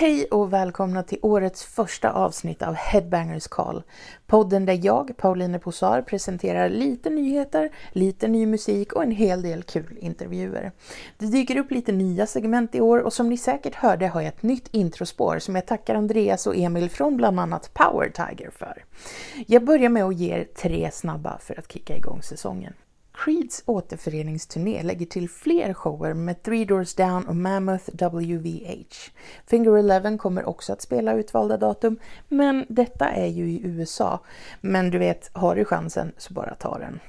Hej och välkomna till årets första avsnitt av Headbangers Call. Podden där jag, Pauline Posar, presenterar lite nyheter, lite ny musik och en hel del kul intervjuer. Det dyker upp lite nya segment i år och som ni säkert hörde har jag ett nytt introspår som jag tackar Andreas och Emil från bland annat Power Tiger för. Jag börjar med att ge er tre snabba för att kicka igång säsongen. Creeds återföreningsturné lägger till fler shower med Three Doors Down och Mammoth WVH. Finger Eleven kommer också att spela utvalda datum, men detta är ju i USA. Men du vet, har du chansen så bara ta den.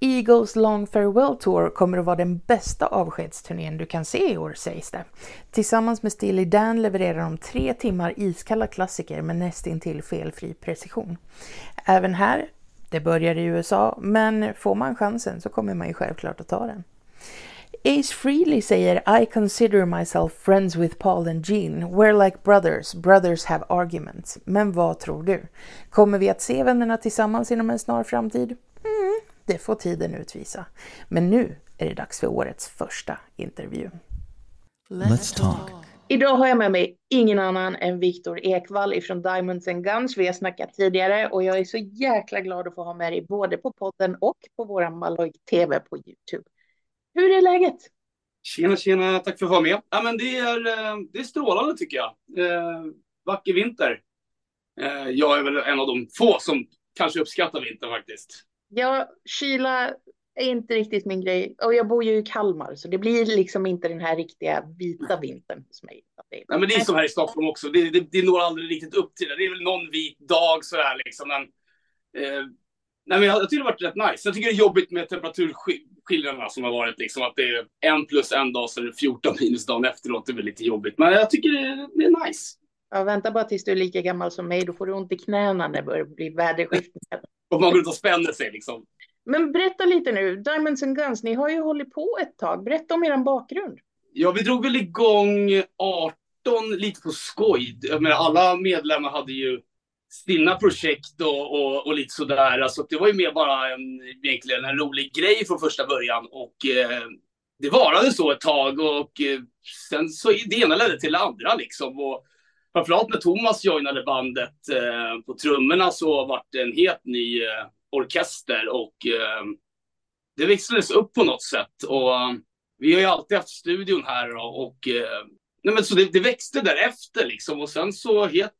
Eagles Long Farewell Tour kommer att vara den bästa avskedsturnén du kan se i år sägs det. Tillsammans med Steely Dan levererar de tre timmar iskalla klassiker med nästintill felfri precision. Även här det börjar i USA, men får man chansen så kommer man ju självklart att ta den. Ace Frehley säger I consider myself friends with Paul and Gene. We're like brothers. Brothers have arguments. Men vad tror du? Kommer vi att se vännerna tillsammans inom en snar framtid? Mm, det får tiden utvisa. Men nu är det dags för årets första intervju. Let's talk. Idag har jag med mig ingen annan än Viktor Ekvall ifrån Diamonds and Guns. Vi har snackat tidigare och jag är så jäkla glad att få ha med dig både på podden och på våran Malloy TV på Youtube. Hur är läget? Tjena, tjena, tack för att vara med. Ja, men det, är, eh, det är strålande tycker jag. Eh, vacker vinter. Eh, jag är väl en av de få som kanske uppskattar vintern faktiskt. Ja, kyla är inte riktigt min grej. Och jag bor ju i Kalmar, så det blir liksom inte den här riktiga vita vintern hos mig. Nej, men det är som här i Stockholm också. Det, det, det når aldrig riktigt upp till det. Det är väl någon vit dag sådär liksom. Men, eh, nej, men jag, jag tycker det har varit rätt nice. Jag tycker det är jobbigt med temperaturskillnaderna som har varit. Liksom, att det är en plus en dag, så är det 14 minus dagen efteråt. Det är väl lite jobbigt. Men jag tycker det, det är nice. Ja, vänta bara tills du är lika gammal som mig. Då får du ont i knäna när det börjar bli väderskiftningar. och man går ut och spänner sig liksom. Men berätta lite nu, Diamonds and Guns, ni har ju hållit på ett tag. Berätta om er bakgrund. Ja, vi drog väl igång 18 lite på skoj. Jag menar, alla medlemmar hade ju sina projekt och, och, och lite sådär. Alltså, det var ju mer bara en, egentligen en rolig grej från första början. Och eh, det varade så ett tag och eh, sen så det ena ledde till det andra liksom. Och framförallt när Thomas joinade bandet eh, på trummorna så vart det en helt ny eh, orkester och eh, det växlades upp på något sätt. Och eh, vi har ju alltid haft studion här och, och nej men så det, det, växte därefter liksom och sen så helt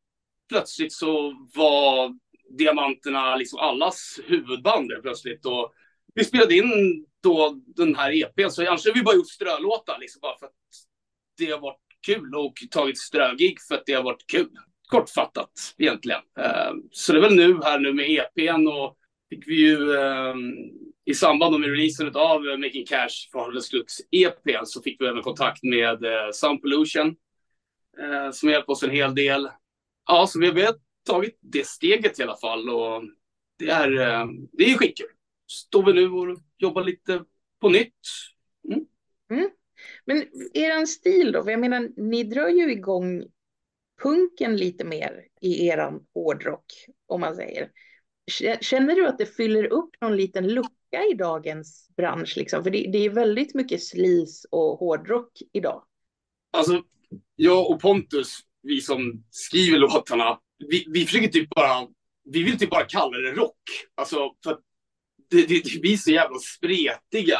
plötsligt så var Diamanterna liksom allas huvudband plötsligt och vi spelade in då den här EPn så annars har vi bara gjort strölåtar liksom bara för att det har varit kul och tagit strögig för att det har varit kul. Kortfattat egentligen. Eh, så det är väl nu här nu med EPn och fick vi ju eh, i samband med releasen av eh, Making Cash för Harlem Sluts EP så fick vi även kontakt med eh, Sound Pollution eh, som hjälpte oss en hel del. Ja, så vi, har tagit det steget i alla fall och det är, ehm, det är skitkul. Står vi nu och jobbar lite på nytt. Mm. Mm. Men er stil då? För jag menar, ni drar ju igång punken lite mer i eran hårdrock, om man säger. Känner du att det fyller upp någon liten lucka i dagens bransch? Liksom? För det, det är väldigt mycket slis och hårdrock idag. Alltså, jag och Pontus, vi som skriver låtarna, vi, vi försöker typ bara, vi vill typ bara kalla det rock. Alltså, för det, det, det blir så jävla spretiga,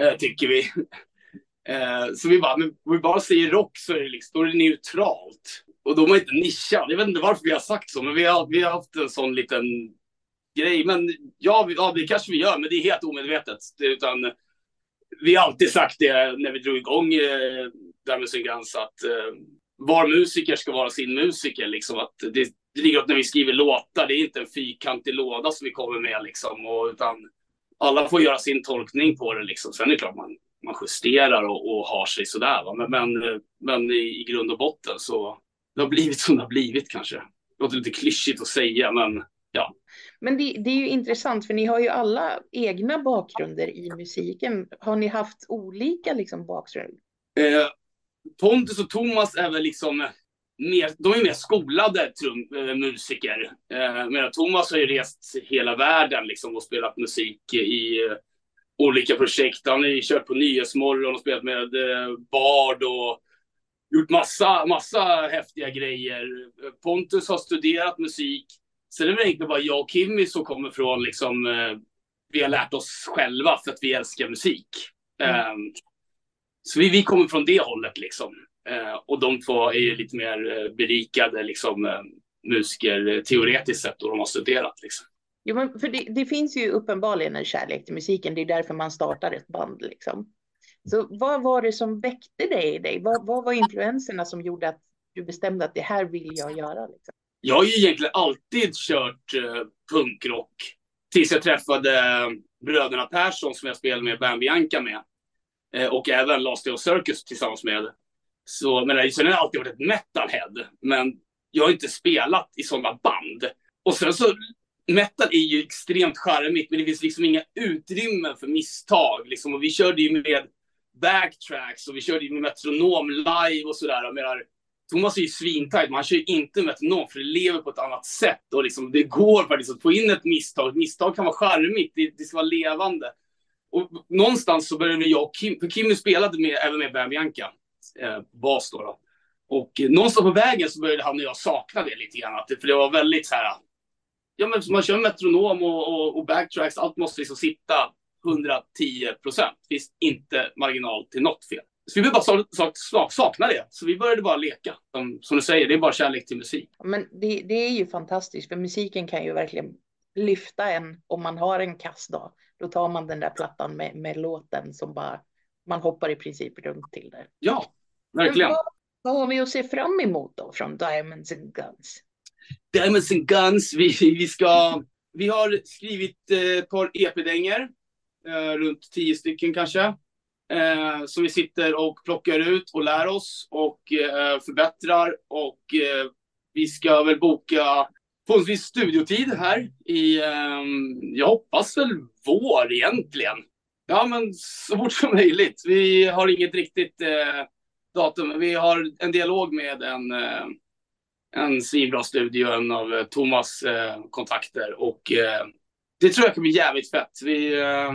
eh, tycker vi. eh, så vi bara, men om vi bara säger rock så är det, liksom, då är det neutralt och de har inte nischat. Jag vet inte varför vi har sagt så, men vi har, vi har haft en sån liten grej. Men ja, vi, ja, det kanske vi gör, men det är helt omedvetet. Utan vi har alltid sagt det när vi drog igång eh, där med Syngans att eh, var musiker ska vara sin musiker. Liksom, att det, det ligger åt när vi skriver låtar, det är inte en fyrkantig låda som vi kommer med. Liksom, och, utan alla får göra sin tolkning på det. Liksom. Sen är det klart man, man justerar och, och har sig sådär. Va? Men, men, eh, men i, i grund och botten så det har blivit som det har blivit kanske. Det låter lite klyschigt att säga, men ja. Men det, det, är ju intressant, för ni har ju alla egna bakgrunder i musiken. Har ni haft olika liksom, bakgrund? Eh, Pontus och Thomas är väl liksom mer, de är mer skolade trum, äh, musiker. Eh, medan Thomas har ju rest hela världen liksom, och spelat musik i eh, olika projekt. Han har ju kört på Nyhetsmorgon och spelat med eh, Bard och gjort massa, massa häftiga grejer. Pontus har studerat musik. Sen är det väl egentligen bara jag och Kimmy som kommer från liksom, eh, vi har lärt oss själva för att vi älskar musik. Mm. Um, så vi, vi kommer från det hållet liksom. Uh, och de två är ju lite mer uh, berikade liksom, uh, musiker teoretiskt sett och de har studerat. Liksom. Jo, men för det, det, finns ju uppenbarligen en kärlek till musiken. Det är därför man startar ett band. Liksom. Så vad var det som väckte dig i dig? Vad, vad var influenserna som gjorde att du bestämde att det här vill jag göra? Liksom? Jag har ju egentligen alltid kört uh, punkrock tills jag träffade eh, bröderna Persson som jag spelade med Bam Bianca med. Eh, och även Last Day of Circus tillsammans med. Så, men sen har jag alltid varit ett metalhead. Men jag har inte spelat i sådana band. Och sen så metal är ju extremt charmigt, men det finns liksom inga utrymmen för misstag. Liksom. Och vi körde ju med backtracks och vi körde ju med metronom live och sådär. Jag menar, Thomas är ju svintajt, men han kör ju inte metronom för det lever på ett annat sätt. Och liksom, det går faktiskt att få in ett misstag. Ett misstag kan vara charmigt, det, det ska vara levande. Och någonstans så började jag och Kim, för Kimmy spelade med, även med Bam Bianca, eh, bas då, då. Och eh, någonstans på vägen så började han och jag sakna det lite grann. För det var väldigt så här, ja men man kör metronom och, och, och backtracks, allt måste liksom sitta 110 procent. Det finns inte marginal till något fel. Så vi bara sak, sakna det. Så vi började bara leka. Som, som, du säger, det är bara kärlek till musik. Men det, det är ju fantastiskt, för musiken kan ju verkligen lyfta en om man har en kass dag. Då tar man den där plattan med, med låten som bara, man hoppar i princip runt till det. Ja, verkligen. Vad, vad, har vi att se fram emot då från Diamonds and Guns? Diamonds and Guns, vi, vi ska, vi har skrivit eh, ett par EP-dänger eh, Eh, runt tio stycken kanske. Eh, som vi sitter och plockar ut och lär oss och eh, förbättrar. Och eh, vi ska väl boka förhoppningsvis studiotid här i, ehm, jag hoppas väl vår egentligen. Ja, men så fort som möjligt. Vi har inget riktigt eh, datum. Vi har en dialog med en, eh, en svinbra studio, en av Thomas eh, kontakter och eh, det tror jag kan bli jävligt fett. Vi eh,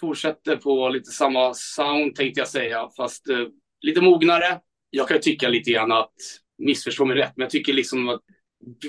fortsätter på lite samma sound tänkte jag säga, fast eh, lite mognare. Jag kan tycka lite grann att, missförstå mig rätt, men jag tycker liksom att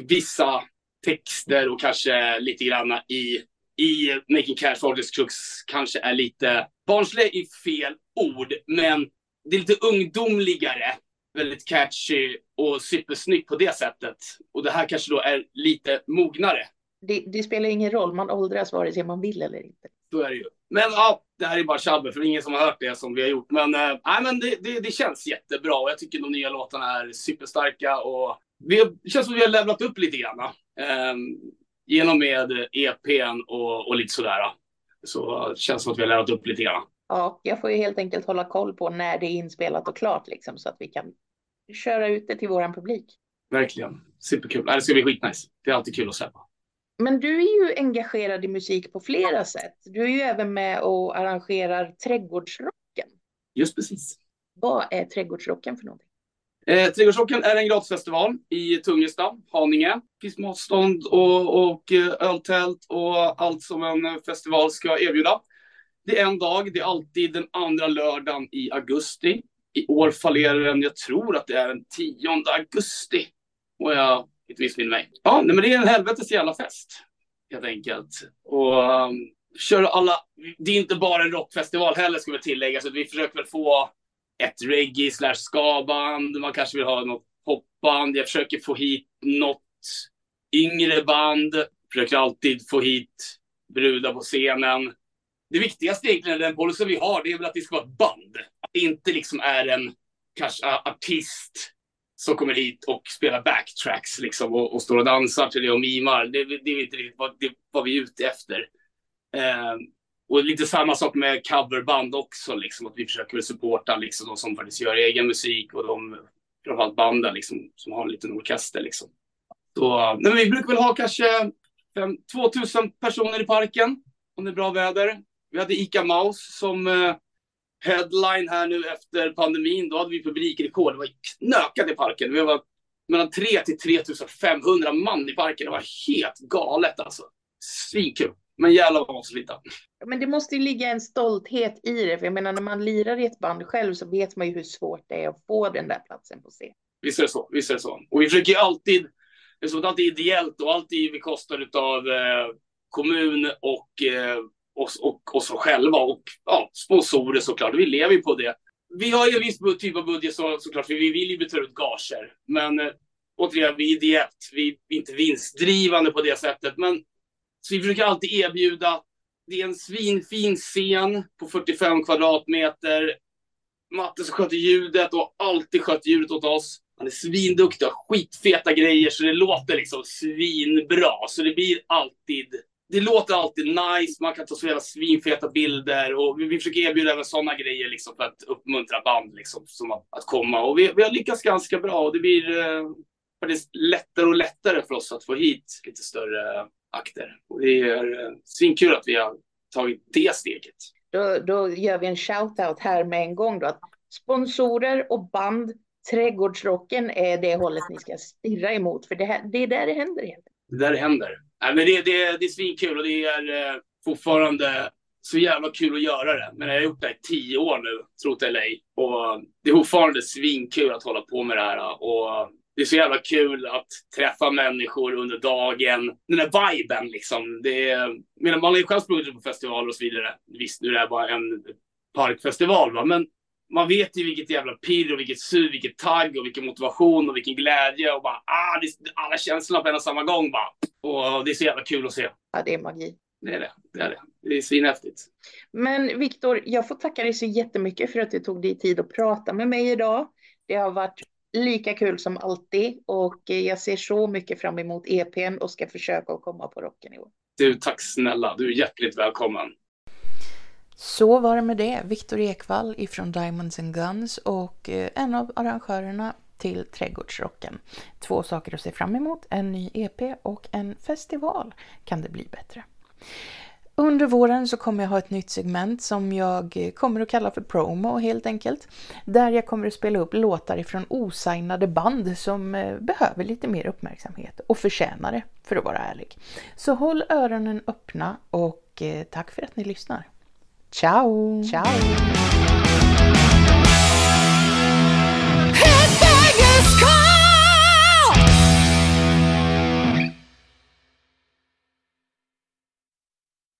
vissa texter och kanske lite grann i, i Making Cash for Artists Crux kanske är lite barnsliga i fel ord, men det är lite ungdomligare, väldigt catchy och supersnyggt på det sättet. Och det här kanske då är lite mognare det, det, spelar ingen roll, man åldras vare sig man vill eller inte. Så är det ju. Men ja, det här är bara tjabbel, för det är ingen som har hört det som vi har gjort. Men, äh, men det, det, det, känns jättebra och jag tycker de nya låtarna är superstarka. Och vi, det känns som att vi har levlat upp lite grann. Äh, genom med EPn och, och lite sådär. Så det känns som att vi har levlat upp lite grann. Ja, jag får ju helt enkelt hålla koll på när det är inspelat och klart liksom, så att vi kan köra ut det till våran publik. Verkligen. Superkul. Det ska bli skitnice. Det är alltid kul att släppa. Men du är ju engagerad i musik på flera sätt. Du är ju även med och arrangerar Trädgårdsrocken. Just precis. Vad är Trädgårdsrocken för någonting? Eh, Trädgårdsrocken är en gratisfestival i Tungesta, Haninge. Det finns matstånd och, och eh, öltält och allt som en festival ska erbjuda. Det är en dag, det är alltid den andra lördagen i augusti. I år fallerar den, jag tror att det är den 10 augusti. Och jag inte missminner mig. Ja, nej, men det är en helvetes jävla fest. Helt enkelt. Och um, kör alla, det är inte bara en rockfestival heller ska vi tillägga, så vi försöker väl få ett reggae slash ska-band. Man kanske vill ha något popband. Jag försöker få hit något yngre band. Försöker alltid få hit brudar på scenen. Det viktigaste egentligen, den policy vi har, det är väl att det ska vara ett band. Att det inte liksom är en kanske artist som kommer hit och spelar backtracks liksom, och, och står och dansar till det och mimar. Det, det är inte riktigt vad, det, vad vi är ute efter. Eh, och lite samma sak med coverband också, liksom, att vi försöker supporta liksom, de som faktiskt gör egen musik och de framförallt banden liksom, som har en liten orkester. Liksom. Så, men vi brukar väl ha kanske 5, 2000 personer i parken om det är bra väder. Vi hade Ica Maus som eh, headline här nu efter pandemin, då hade vi publikrekord. Det var knökat i parken. Vi var mellan 3 till 3500 man i parken. Det var helt galet alltså. Svinkul. Men jävlar vad man slita. Men det måste ju ligga en stolthet i det, för jag menar när man lirar i ett band själv så vet man ju hur svårt det är att få den där platsen på scen. Visst är det så. Visst är det så. Och vi försöker ju alltid, det är så att alltid ideellt och alltid bekostat av eh, kommun och eh, oss, och oss själva och ja, sponsorer såklart. Vi lever ju på det. Vi har ju en viss typ av budget så, såklart, för vi vill ju betala ut gager. Men eh, återigen, vi är ideellt. Vi är inte vinstdrivande på det sättet. Men så vi försöker alltid erbjuda. Det är en svinfin scen på 45 kvadratmeter. Matte som sköter ljudet och alltid skött ljudet åt oss. Han är svinduktig och har skitfeta grejer så det låter liksom svinbra. Så det blir alltid det låter alltid nice, man kan ta så jävla svinfeta bilder och vi, vi försöker erbjuda även sådana grejer liksom för att uppmuntra band liksom, som att, att komma. Och vi, vi, har lyckats ganska bra och det blir eh, faktiskt lättare och lättare för oss att få hit lite större akter. Och det är eh, svinkul att vi har tagit det steget. Då, då gör vi en shout-out här med en gång då att sponsorer och band, trädgårdsrocken är det hållet ni ska stirra emot för det, här, det är där det händer egentligen. Det är där det händer. Nej, men det, det, det är svinkul och det är eh, fortfarande så jävla kul att göra det. Men jag har gjort det i tio år nu, trot eller ej. Och det är fortfarande svinkul att hålla på med det här. Och det är så jävla kul att träffa människor under dagen. Den där viben liksom. Det är, man har ju själv sprungit på festivaler och så vidare. Visst, nu är det bara en parkfestival, va? men man vet ju vilket jävla pirr och vilket sug, vilket tagg och vilken motivation och vilken glädje och bara ah, det, alla känslorna på en och samma gång bara. Och det är så jävla kul att se. Ja, det är magi. Det är det. Det är det. Det är svinhäftigt. Men Viktor, jag får tacka dig så jättemycket för att du tog dig tid att prata med mig idag. Det har varit lika kul som alltid och jag ser så mycket fram emot EPn och ska försöka att komma på rocken i år. Du, tack snälla. Du är hjärtligt välkommen. Så var det med det. Viktor Ekvall ifrån Diamonds and Guns och eh, en av arrangörerna till Trädgårdsrocken. Två saker att se fram emot, en ny EP och en festival kan det bli bättre. Under våren så kommer jag ha ett nytt segment som jag eh, kommer att kalla för promo helt enkelt. Där jag kommer att spela upp låtar ifrån osignade band som eh, behöver lite mer uppmärksamhet och förtjänar det för att vara ärlig. Så håll öronen öppna och tack för att ni lyssnar. Ciao! Ciao!